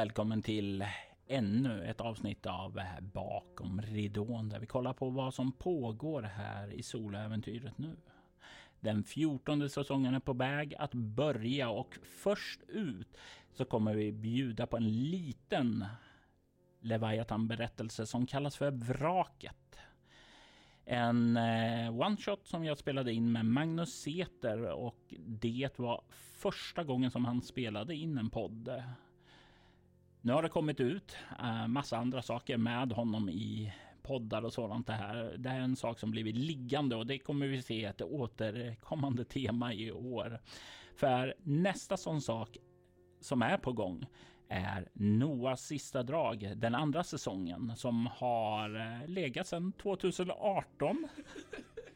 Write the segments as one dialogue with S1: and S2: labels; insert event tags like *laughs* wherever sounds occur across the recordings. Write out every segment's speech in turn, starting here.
S1: välkommen till ännu ett avsnitt av Bakom ridån där vi kollar på vad som pågår här i soloäventyret nu. Den fjortonde säsongen är på väg att börja och först ut så kommer vi bjuda på en liten Leviathan-berättelse som kallas för Vraket. En eh, one-shot som jag spelade in med Magnus Seter och det var första gången som han spelade in en podd. Nu har det kommit ut eh, massa andra saker med honom i poddar och sådant. Det här, det här är en sak som blivit liggande och det kommer vi se ett återkommande tema i år. För nästa sån sak som är på gång är Noahs sista drag, den andra säsongen som har eh, legat sedan 2018.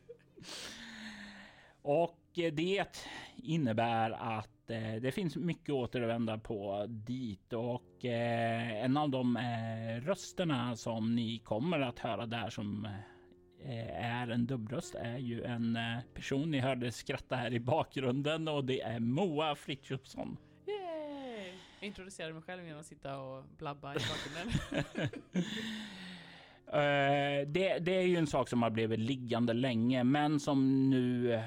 S1: *laughs* och eh, det innebär att eh, det finns mycket återvända på dit och eh, en av de eh, rösterna som ni kommer att höra där som eh, är en dubbröst är ju en eh, person ni hörde skratta här i bakgrunden och det är Moa Frithiofsson.
S2: Yay! Jag introducerade mig själv genom att sitta och blabba i bakgrunden.
S1: Uh, *laughs* det, det, är ju en sak som har blivit liggande länge, men som nu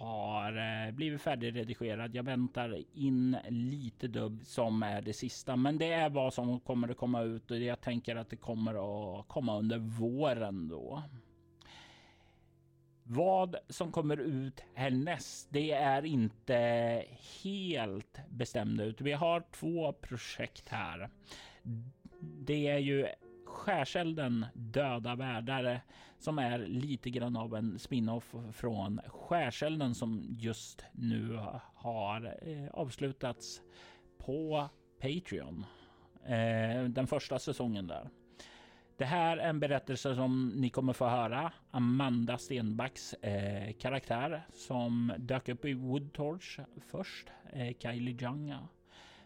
S1: har eh, blivit färdigredigerad. Jag väntar in lite dubb som är det sista, men det är vad som kommer att komma ut och jag tänker att det kommer att komma under våren då. Vad som kommer ut härnäst, det är inte helt bestämda ut. Vi har två projekt här. Det är ju Skärselden Döda världar som är lite grann av en spin-off från Skärselden som just nu har eh, avslutats på Patreon. Eh, den första säsongen där. Det här är en berättelse som ni kommer få höra Amanda Stenbacks eh, karaktär som dök upp i Woodtorch först, eh, Kylie Janga.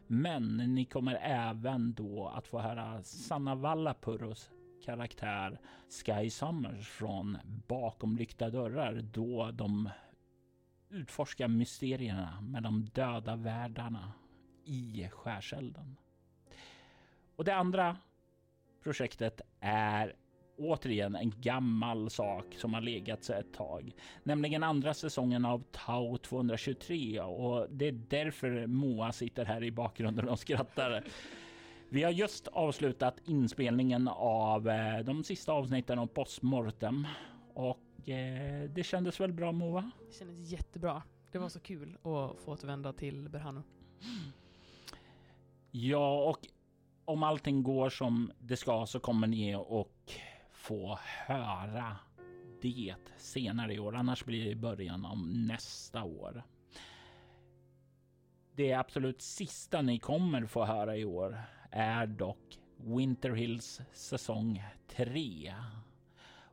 S1: Men ni kommer även då att få höra Sanna Vallapurus karaktär Sky Summers från Bakom lyckta dörrar då de utforskar mysterierna med de döda världarna i skärselden. Och det andra projektet är återigen en gammal sak som har legat sig ett tag, nämligen andra säsongen av Tau 223 och det är därför Moa sitter här i bakgrunden och skrattar. Vi har just avslutat inspelningen av eh, de sista avsnitten av Postmortem och eh, det kändes väl bra Moa?
S2: Det kändes jättebra. Det var så kul att få återvända till Berhano.
S1: Ja, och om allting går som det ska så kommer ni och få höra det senare i år. Annars blir det i början av nästa år. Det absolut sista ni kommer få höra i år är dock Winter Hills säsong 3.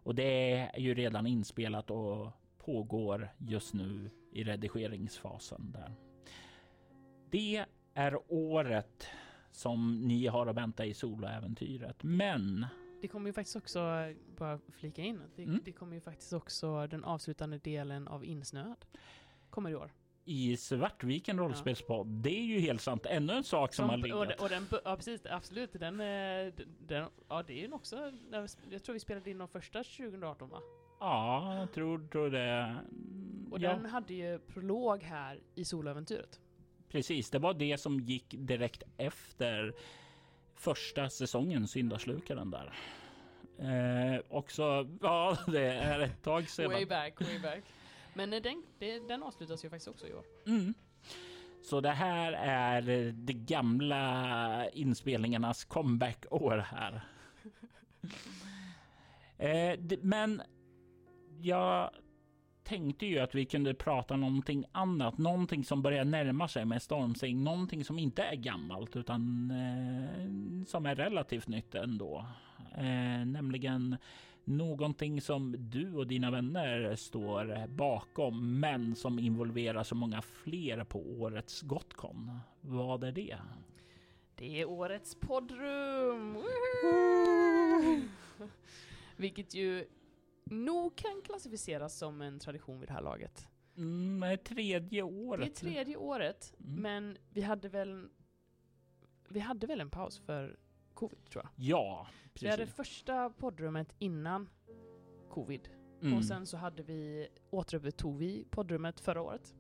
S1: Och det är ju redan inspelat och pågår just nu i redigeringsfasen där. Det är året som ni har att vänta i soloäventyret. Men
S2: det kommer ju faktiskt också, bara flika in, det, mm. det kommer ju faktiskt också den avslutande delen av Insnöad. Kommer i år.
S1: I Svartviken rollspelspodd. Ja. Det är ju helt sant. Ännu en sak som, som har legat.
S2: Och, och den, ja precis, absolut. Den, eh, den, ja det är ju också, jag tror vi spelade in de första 2018 va?
S1: Ja, jag tror, tror det.
S2: Och ja. den hade ju prolog här i soläventyret.
S1: Precis, det var det som gick direkt efter första säsongen Syndaslukaren där. Eh, också, ja *laughs* det är ett tag sedan.
S2: way back, way back. Men eh, den, den avslutas ju faktiskt också i år.
S1: Mm. Så det här är de gamla inspelningarnas comeback-år här. *laughs* eh, men jag tänkte ju att vi kunde prata någonting annat, någonting som börjar närma sig med Stormsing, någonting som inte är gammalt utan eh, som är relativt nytt ändå. Eh, nämligen någonting som du och dina vänner står bakom, men som involverar så många fler på årets Gotcon. Vad är det?
S2: Det är årets poddrum! *laughs* Vilket ju nog kan klassificeras som en tradition vid det här laget.
S1: Mm, tredje året.
S2: Det är tredje året, mm. men vi hade väl vi hade väl en paus för covid tror jag.
S1: Ja,
S2: Vi hade
S1: precis.
S2: första poddrummet innan covid.
S1: Mm.
S2: Och sen så hade vi, återupptog vi poddrummet förra året.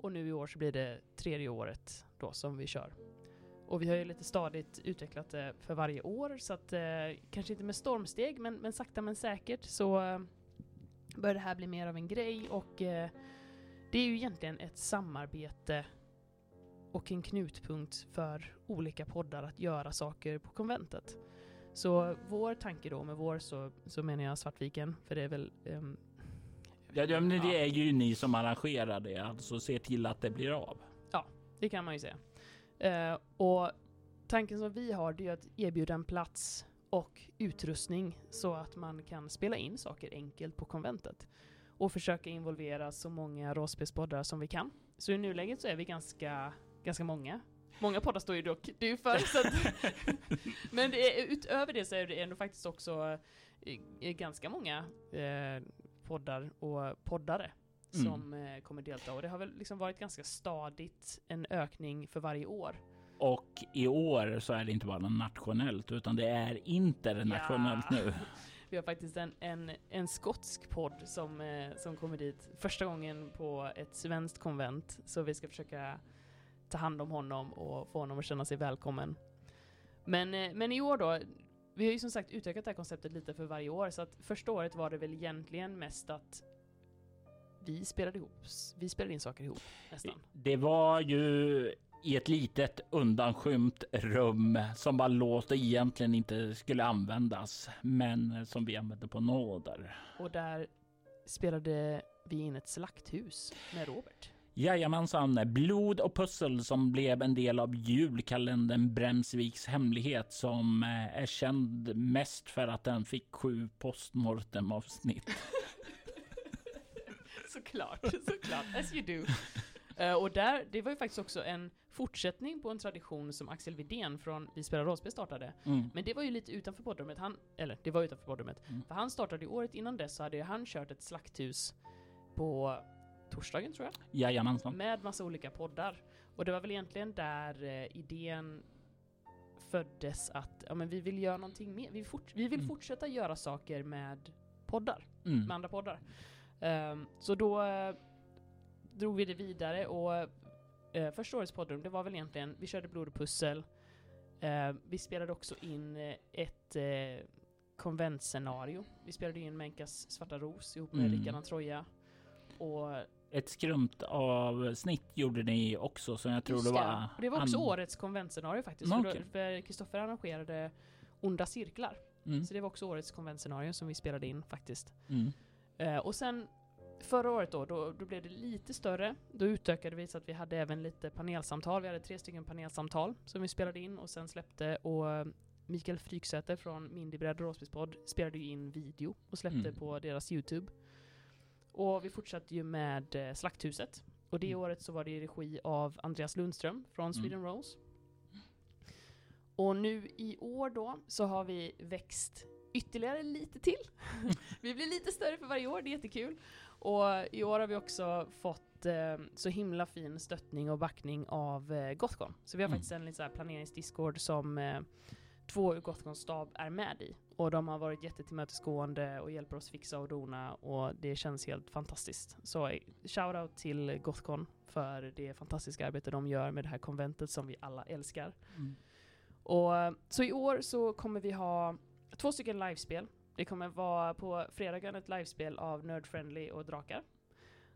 S2: Och nu i år så blir det tredje året då som vi kör. Och vi har ju lite stadigt utvecklat det för varje år så att eh, kanske inte med stormsteg men, men sakta men säkert så eh, börjar det här bli mer av en grej och eh, det är ju egentligen ett samarbete och en knutpunkt för olika poddar att göra saker på konventet. Så vår tanke då, med vår så, så menar jag Svartviken, för det är väl... ehm,
S1: Ja, ja, men det är ju ni som arrangerar det, alltså se till att det blir av.
S2: det kan man ju säga. Eh, och tanken som vi har det är att erbjuda en plats och utrustning så att man kan spela in saker enkelt på konventet. Och försöka involvera så många rollspelspoddar som vi kan. Så i nuläget så är vi ganska, ganska många. Många poddar står ju dock du för. Så att, *laughs* men det är, utöver det så är det ändå faktiskt också eh, ganska många eh, poddar och poddare
S1: Mm.
S2: som eh, kommer delta. Och det har väl liksom varit ganska stadigt en ökning för varje år.
S1: Och i år så är det inte bara nationellt utan det är internationellt
S2: Ja.
S1: nu. *laughs*
S2: Vi har faktiskt en, en, en skotsk podd som, eh, som kommer dit första gången på ett svenskt konvent. Så vi ska försöka ta hand om honom och få honom att känna sig välkommen. Men, eh, men i år då, vi har ju som sagt utökat det här konceptet lite för varje år. Så att första året var det väl egentligen mest att vi spelade ihop, vi spelade in saker ihop nästan.
S1: Det var ju i ett litet undanskymt rum som var låst och egentligen inte skulle användas, men som vi använde på nåder.
S2: Och där spelade vi in ett slakthus med Robert.
S1: Jajamensan, blod och pussel som blev en del av julkalendern Bremsviks hemlighet som eh, är känd mest för att den fick sju postmortem avsnitt. *laughs*
S2: såklart, såklart. As you do. Eh, och där, det var ju faktiskt också en fortsättning på en tradition som Axel Widén från Vi spelar rollspel startade.
S1: Mm.
S2: Men det var ju lite utanför poddrummet. Han, eller det var utanför poddrummet.
S1: Mm.
S2: För han startade ju året innan dess så hade ju han kört ett slakthus på torsdagen tror jag.
S1: Jajamensan.
S2: Med massa olika poddar. Och det var väl egentligen där eh, idén föddes att ja, men vi vill göra någonting mer. Vi, fort, vi vill
S1: Mm.
S2: fortsätta göra saker med poddar
S1: Mm.
S2: med andra poddar. Ehm, så då eh, drog vi det vidare och uh, första årets poddrum, det var väl egentligen, vi körde blod och pussel. Eh, vi spelade också in eh, ett uh, konventscenario. Vi spelade in Menkas Svarta Ros ihop med
S1: Mm.
S2: Rickard Antroja. Och
S1: Ett skrumt av snitt gjorde ni också, så jag tror det var...
S2: Det var också årets konventscenario faktiskt.
S1: Mm,
S2: då- För Kristoffer arrangerade Onda Cirklar.
S1: Mm.
S2: Så det var också årets konventscenario som vi spelade in faktiskt.
S1: Mm.
S2: Eh, och sen förra året då, då, då blev det lite större. Då utökade vi så att vi hade även lite panelsamtal. Vi hade tre stycken panelsamtal som vi spelade in och sen släppte. Och Mikael Fryksäter från Mindybredd och Rollspelspodd spelade ju in video och släppte
S1: Mm.
S2: på deras Youtube. Och vi fortsatte ju med eh, Slakthuset. Och det
S1: Mm.
S2: året så var det i regi av Andreas Lundström från
S1: Mm.
S2: Sweden Rolls. Och nu i år då så har vi växt ytterligare lite till. *laughs* vi blir lite större för varje år, det är jättekul. Och i år har vi också fått eh, så himla fin stöttning och backning av eh, Gothcon. Så vi har
S1: Mm.
S2: faktiskt en liten planeringsdiscord som eh, två ur Gothcons stab är med i. Och de har varit jättetillmötesgående och hjälper oss fixa och dona och det känns helt fantastiskt. Så shoutout till Gothcon för det fantastiska arbete de gör med det här konventet som vi alla älskar.
S1: Mm.
S2: Och, så i år så kommer vi ha två stycken livespel. Det kommer vara på fredagen ett livespel av Nerd Friendly och Drakar.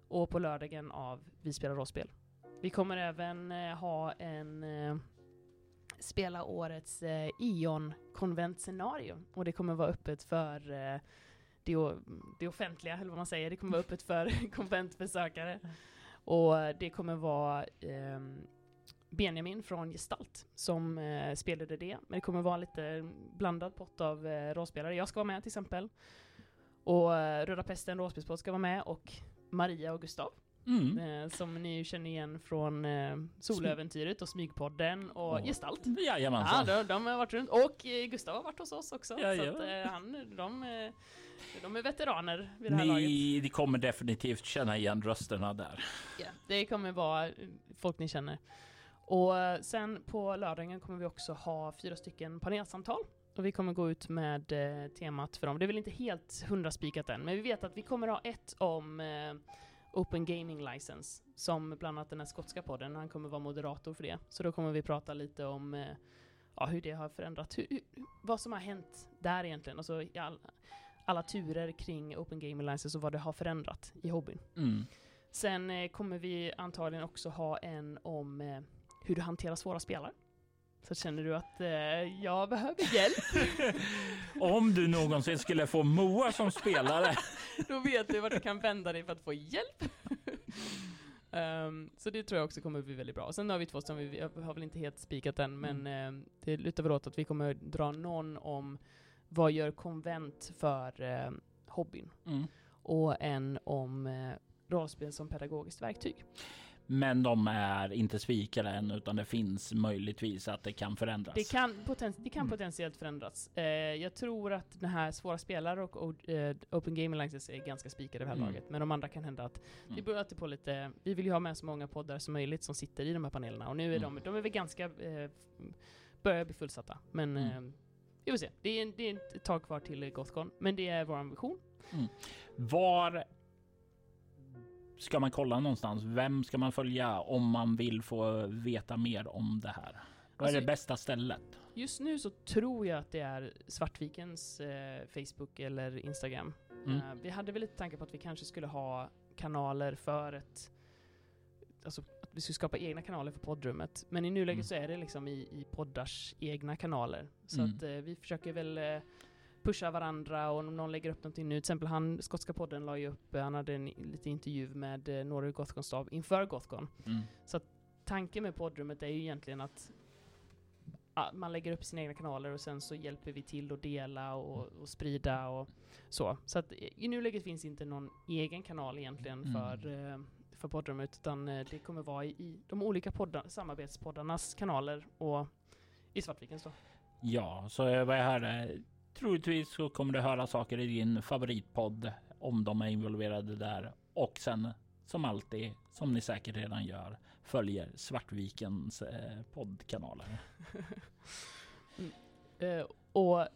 S2: Och på lördagen av Vi spelar rollspel. Vi kommer även eh, ha en eh, spela årets eh, Ion konventscenario. Och det kommer vara öppet för eh, det, det offentliga, eller vad man säger. Det kommer vara öppet för *laughs* konventbesökare. Och eh, det kommer vara ehm, Benjamin från Gestalt som eh, spelade det. Men det kommer vara lite blandad pott av eh, rollspelare. Jag ska vara med till exempel. Och eh, Röda Pesten rollspelspodd ska vara med och Maria och Gustav.
S1: Mm.
S2: Eh, som ni känner igen från eh, Soläventyret och Smygpodden och
S1: Ja.
S2: Gestalt. Ja,
S1: Jajamensan.
S2: de, de har varit runt. Och eh, Gustav har varit hos oss också.
S1: Ja,
S2: så
S1: ja.
S2: att, eh, han, de, eh, de är veteraner vid det här laget.
S1: Ni, ni kommer definitivt känna igen rösterna där.
S2: Ja, det kommer vara eh, folk ni känner. Och sen på lördagen kommer vi också ha fyra stycken panelsamtal. Och vi kommer gå ut med eh, temat för dem. Det är väl inte helt hundraspikat än, men vi vet att vi kommer ha ett om eh, Open Gaming License, som bland annat den här skotska podden, han kommer vara moderator för det. Så då kommer vi prata lite om eh, ja, hur det har förändrat, hur, hur, vad som har hänt där egentligen, alltså i all, alla turer kring Open Gaming License och vad det har förändrat i hobbyn.
S1: Mm.
S2: Sen eh, kommer vi antagligen också ha en om eh, hur du hanterar svåra spelare. Så känner du att eh, jag behöver hjälp, *laughs*
S1: Om du någonsin skulle få Moa som spelare. *laughs*
S2: då vet du vart du kan vända dig för att få hjälp. *laughs* Ehm, så det tror jag också kommer bli väldigt bra. Sen har vi två som vi vi har väl inte helt spikat än, men eh, det lutar väl åt att vi kommer dra någon om vad gör konvent för eh, hobbyn?
S1: Mm.
S2: Och en om eh, rollspel som pedagogiskt verktyg.
S1: Men de är inte spikade än utan det finns möjligtvis att det kan förändras.
S2: Det kan, poten det kan
S1: Mm.
S2: potentiellt förändras. Eh, jag tror att den här svåra spelare och o- eh, Open Gaming License är ganska spikade vid det här
S1: Mm.
S2: laget. Men de andra kan hända att
S1: Mm.
S2: beror alltid på lite, vi vill ju ha med så många poddar som möjligt som sitter i de här panelerna. Och nu är
S1: Mm.
S2: de, de är väl ganska, eh, börjar bli fullsatta. Men
S1: Mm.
S2: eh, vi får se. Det är, det är ett tag kvar till Gothcon. Men det är vår ambition.
S1: Var ska man kolla någonstans? Vem ska man följa om man vill få veta mer om det här? Vad är
S2: Alltså-
S1: det bästa stället?
S2: Just nu så tror jag att det är Svartvikens eh, Facebook eller Instagram.
S1: Mm.
S2: Eh, vi hade väl lite tankar på att vi kanske skulle ha kanaler för ett... Alltså att vi skulle skapa egna kanaler för poddrummet. Men i nuläget
S1: Mm.
S2: så är det liksom i, i poddars egna kanaler. Så
S1: Mm.
S2: att eh, vi försöker väl eh, pusha varandra och om någon lägger upp någonting nu. Till exempel han, Skotska podden la ju upp, eh, han hade en lite intervju med eh, några ur Gothcon-stav inför Gothcon.
S1: Mm.
S2: Tanken med poddrummet är ju egentligen att ja, man lägger upp sina egna kanaler och sen så hjälper vi till att dela och, och sprida och så. Så att i nuläget finns inte någon egen kanal egentligen
S1: Mm.
S2: för, eh, för poddrummet utan eh, det kommer vara i, i de olika poddar, samarbetspoddarnas kanaler och i Svartvikens då.
S1: Ja, så vad jag hörde, troligtvis så kommer du höra saker i din favoritpodd om de är involverade där. Och sen som alltid, som ni säkert redan gör, följer Svartvikens eh, poddkanaler. *laughs*
S2: Eh, och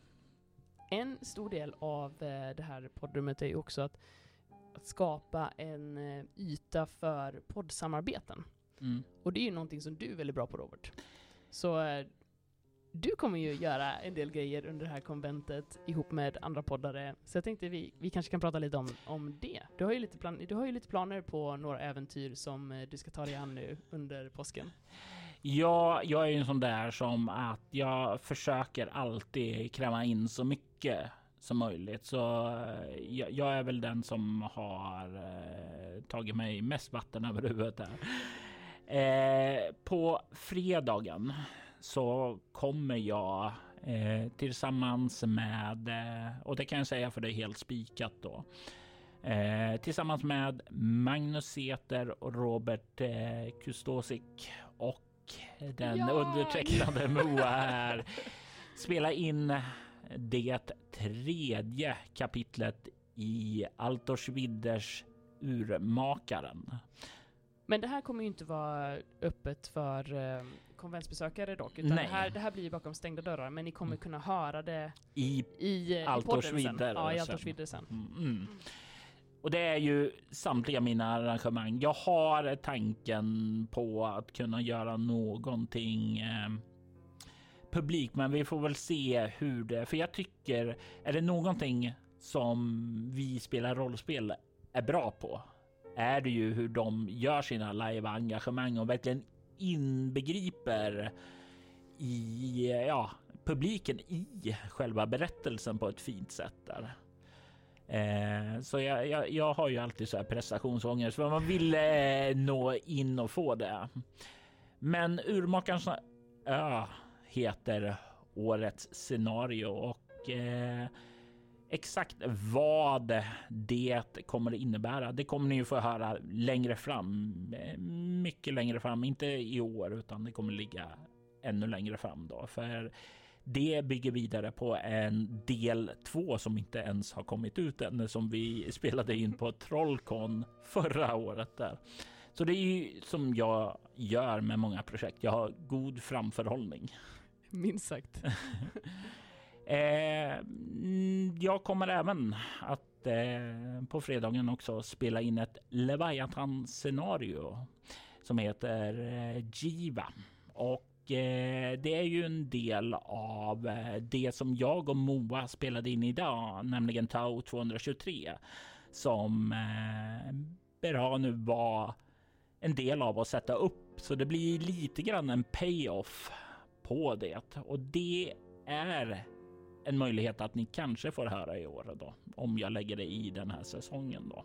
S2: en stor del av eh, det här poddrummet är ju också att, att skapa en eh, yta för poddsamarbeten.
S1: Mm.
S2: Och det är ju någonting som du är väldigt bra på Robert. Så eh, du kommer ju göra en del grejer under det här konventet ihop med andra poddare. Så jag tänkte vi, vi kanske kan prata lite om, om det. Du har, ju lite plan, du har ju lite planer på några äventyr som eh, du ska ta dig an nu under påsken.
S1: Ja, jag är ju en sån där som att jag försöker alltid kräma in så mycket som möjligt. Så eh, jag, jag är väl den som har eh, tagit mig mest vatten över huvudet här. Eh, på fredagen så kommer jag eh, tillsammans med, eh, och det kan jag säga för det är helt spikat då. Eh, tillsammans med Magnus Säter och Robert eh, Kustosik och den
S2: Jag!
S1: undertecknade Moa här spela in det tredje kapitlet i Altors Widders Urmakaren.
S2: Men det här kommer ju inte vara öppet för eh, konventsbesökare dock. Utan
S1: Nej.
S2: det här, det här blir ju bakom stängda dörrar. Men ni kommer
S1: Mm.
S2: kunna höra det
S1: I
S2: i, eh, i podden sen. Ja, i
S1: sen.
S2: Altors vidder sen.
S1: Mm. Och det är ju samtliga mina arrangemang. Jag har tanken på att kunna göra någonting eh, publik, men vi får väl se hur det... För jag tycker, är det någonting som vi spelar rollspel är bra på, är det ju hur de gör sina live-engagemang och verkligen inbegriper i ja, publiken i själva berättelsen på ett fint sätt där. Eh, så jag, jag, jag har ju alltid så här prestationsångest för man vill eh, nå in och få det. Men Urmakarens ö heter årets scenario och eh, exakt vad det kommer att innebära. Det kommer ni ju få höra längre fram, mycket längre fram, inte i år utan det kommer ligga ännu längre fram då, för det bygger vidare på en del två som inte ens har kommit ut än, som vi *laughs* spelade in på Trollcon förra året där. Så det är ju som jag gör med många projekt. Jag har god framförhållning.
S2: Minst sagt. *laughs*
S1: eh, mm, jag kommer även att eh, på fredagen också spela in ett Leviathan scenario som heter eh, Jiva. Och eh, det är ju en del av eh, det som jag och Moa spelade in idag, nämligen Tau 223 som eh, nu var en del av att sätta upp. Så det blir lite grann en payoff på det och det är en möjlighet att ni kanske får höra i år då om jag lägger det i den här säsongen då.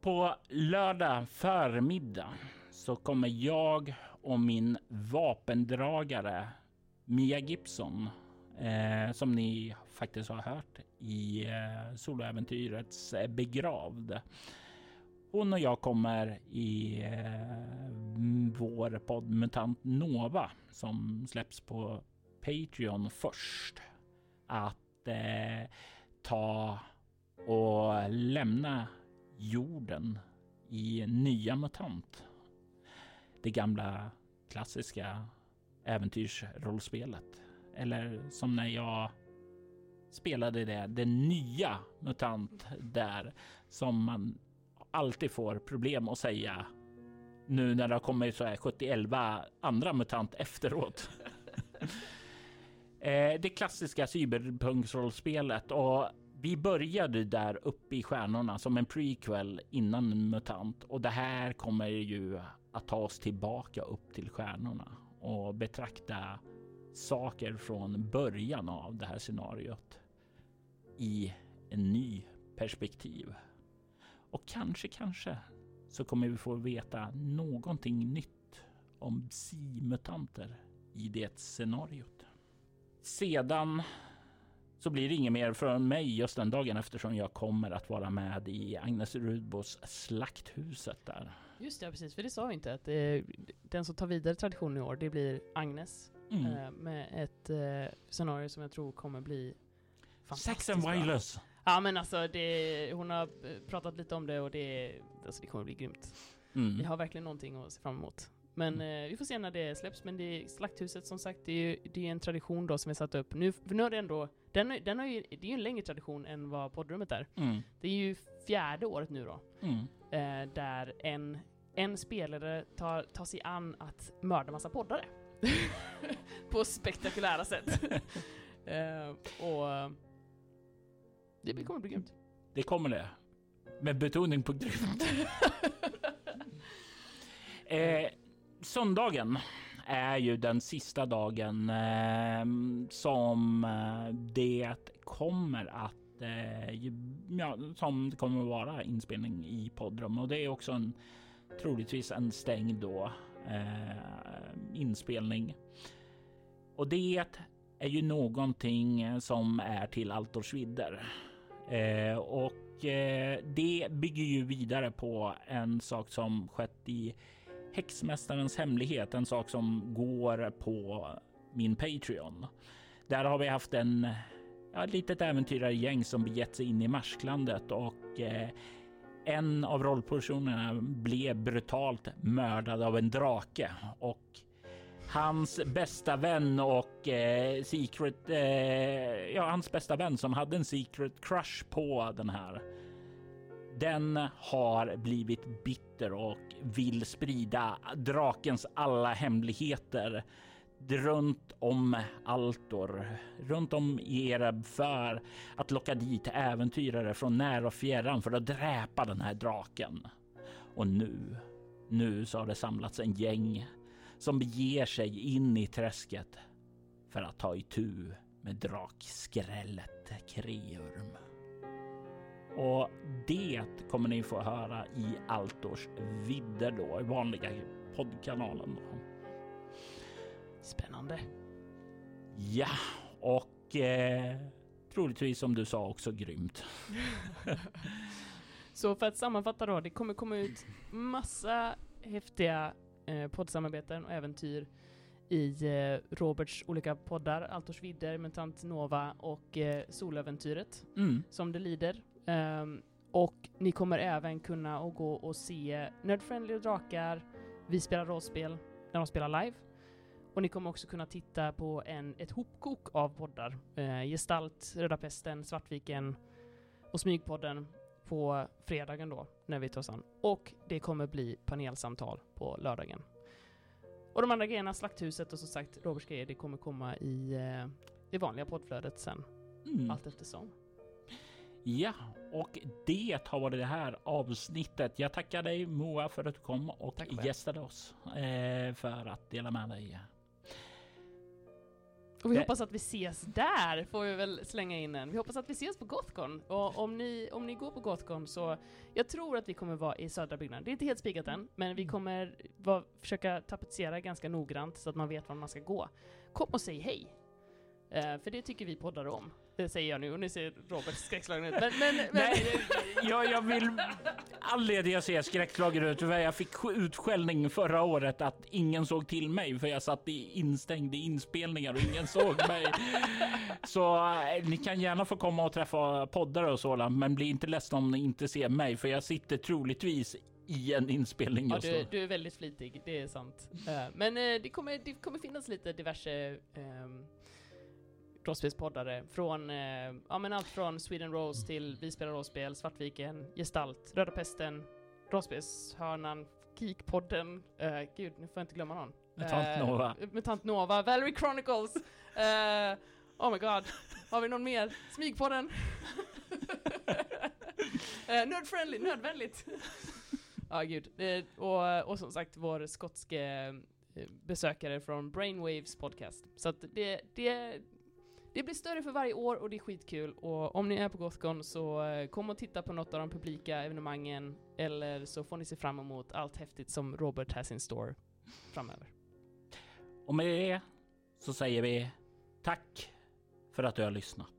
S1: På lördag förmiddag så kommer jag och min vapendragare Mia Gibson eh, som ni faktiskt har hört i eh, soloäventyrets eh, begravd. Hon och jag kommer i eh, vår podd Mutant Nova som släpps på Patreon först att eh, ta och lämna jorden i nya MUTANT. Det gamla klassiska äventyrsrollspelet. Eller som när jag spelade det, det nya MUTANT där som man alltid får problem att säga nu när det har kommit så här 71 andra MUTANT efteråt. *laughs* Eh, det klassiska cyberpunksrollspelet och vi började där uppe i stjärnorna som en prequel innan MUTANT och det här kommer ju att ta oss tillbaka upp till stjärnorna och betrakta saker från början av det här scenariot i en ny perspektiv. Och kanske, kanske så kommer vi få veta någonting nytt om psi-mutanter i det scenariot. Sedan så blir det inget mer från mig just den dagen eftersom jag kommer att vara med i Agnes Rudbos Slakthuset där.
S2: Just det, precis. För det sa vi inte. att eh, Den som tar vidare traditionen i år, det blir Agnes.
S1: Mm.
S2: Eh, med ett eh, scenario som jag tror kommer bli fantastiskt
S1: Sex and wireless.
S2: Ja men alltså, det, hon har eh, pratat lite om det och det, alltså, det kommer bli grymt.
S1: Mm.
S2: Vi har verkligen någonting att se fram emot. Men eh, vi får se när det släpps. Men det är Slakthuset som sagt, det är ju det är en tradition då som vi satt upp. Nu, för nu har det ändå, den, den har ju, det är ju en längre tradition än vad poddrummet är.
S1: Mm.
S2: Det är ju fjärde året nu då,
S1: Mm.
S2: eh, där en, en spelare tar, tar sig an att mörda massa poddare. *laughs* På spektakulära sätt. *laughs* eh, och det kommer bli grymt.
S1: Det kommer det. Med betoning på grymt. *laughs* Eh, söndagen är ju den sista dagen ehm, eh, som det kommer att eh, ja, som det kommer att vara inspelning i poddrum och det är också en troligtvis en stängd då eh, inspelning. Och det är ju någonting som är till Altors vidder. Eh, och eh, det bygger ju vidare på en sak som skett i Häxmästarens hemlighet, en sak som går på min Patreon. Där har vi haft en ja, ett litet äventyrargäng som begett sig in i Marsklandet och eh, en av rollpersonerna blev brutalt mördad av en drake och hans bästa vän och eh, secret, eh, ja, hans bästa vän som hade en secret crush på den här. Den har blivit bitter och vill sprida drakens alla hemligheter runt om Altor, runt om Ereb för att locka dit äventyrare från när och fjärran för att dräpa den här draken. Och nu, nu så har det samlats en gäng som beger sig in i träsket för att ta itu med drakskrället Kreurm. Och det kommer ni få höra i Altors vidder då, i vanliga poddkanalen. Då.
S2: Spännande.
S1: Ja, och eh, troligtvis som du sa också grymt. *laughs*
S2: Så för att sammanfatta då, det kommer komma ut massa häftiga eh, poddsamarbeten och äventyr i eh, Roberts olika poddar, Altors vidder, Mutant Nova och eh, Soläventyret,
S1: Mm.
S2: som det lider. Ehm, Och ni kommer även kunna och gå och se Nerdfriendly och Drakar, vi spelar rollspel när de spelar live. Och ni kommer också kunna titta på en, ett hopkok av poddar. Eh, Gestalt, Röda Pesten, Svartviken och Smygpodden på fredagen då, när vi tar oss an. Och det kommer bli panelsamtal på lördagen. Och de andra grejerna, Slakthuset och som sagt Roberts grejer, det kommer komma i eh, det vanliga poddflödet sen,
S1: Mm.
S2: allt eftersom.
S1: Ja, och det har varit det här avsnittet. Jag tackar dig Moa för att du kom och
S2: Tack
S1: gästade oss eh, för att dela med dig.
S2: Och vi
S1: Det-
S2: hoppas att vi ses där, får vi väl slänga in en. Vi hoppas att vi ses på Gothcon. Och om ni, om ni går på Gothcon så, jag tror att vi kommer vara i södra byggnaden. Det är inte helt spikat än, men vi kommer vara, försöka tapetsera ganska noggrant så att man vet var man ska gå. Kom och säg hej! Eh, för det tycker vi poddar om. Det säger jag nu, och nu ser Robert skräckslagen ut. Men, men, men,
S1: Nej, jag, jag vill... Anledningen att jag ser skräckslagen ut jag fick utskällning förra året att ingen såg till mig för jag satt i instängd i inspelningar och ingen såg mig. Så eh, ni kan gärna få komma och träffa poddare och sådant, men bli inte ledsna om ni inte ser mig för jag sitter troligtvis i en inspelning
S2: Ja,
S1: just
S2: du,
S1: nu.
S2: du är väldigt flitig, det är sant. Eh, men eh, det, kommer, det kommer finnas lite diverse um, rollspelspoddare från, eh, ja men allt från Sweden Rose till Vi spelar rollspel, Svartviken, Gestalt, Röda Pesten, Rollspelshörnan, Geekpodden, uh, gud nu får jag inte glömma någon.
S1: Mutant
S2: Eh,
S1: Nova.
S2: Mutant Nova, Valerie Chronicles, eh, oh my god, har vi någon mer? Smygpodden? *laughs* uh, Nerdfriendly, nödvändigt. *laughs* Ja, gud. Eh, och, och som sagt, vår skotske eh, besökare från Brainwaves podcast. Så att det, det, det blir större för varje år och det är skitkul. Och om ni är på Gothcon så eh, kom och titta på något av de publika evenemangen. Eller så får ni se fram emot allt häftigt som Robert has in store framöver.
S1: Och med det så säger vi tack för att du har lyssnat.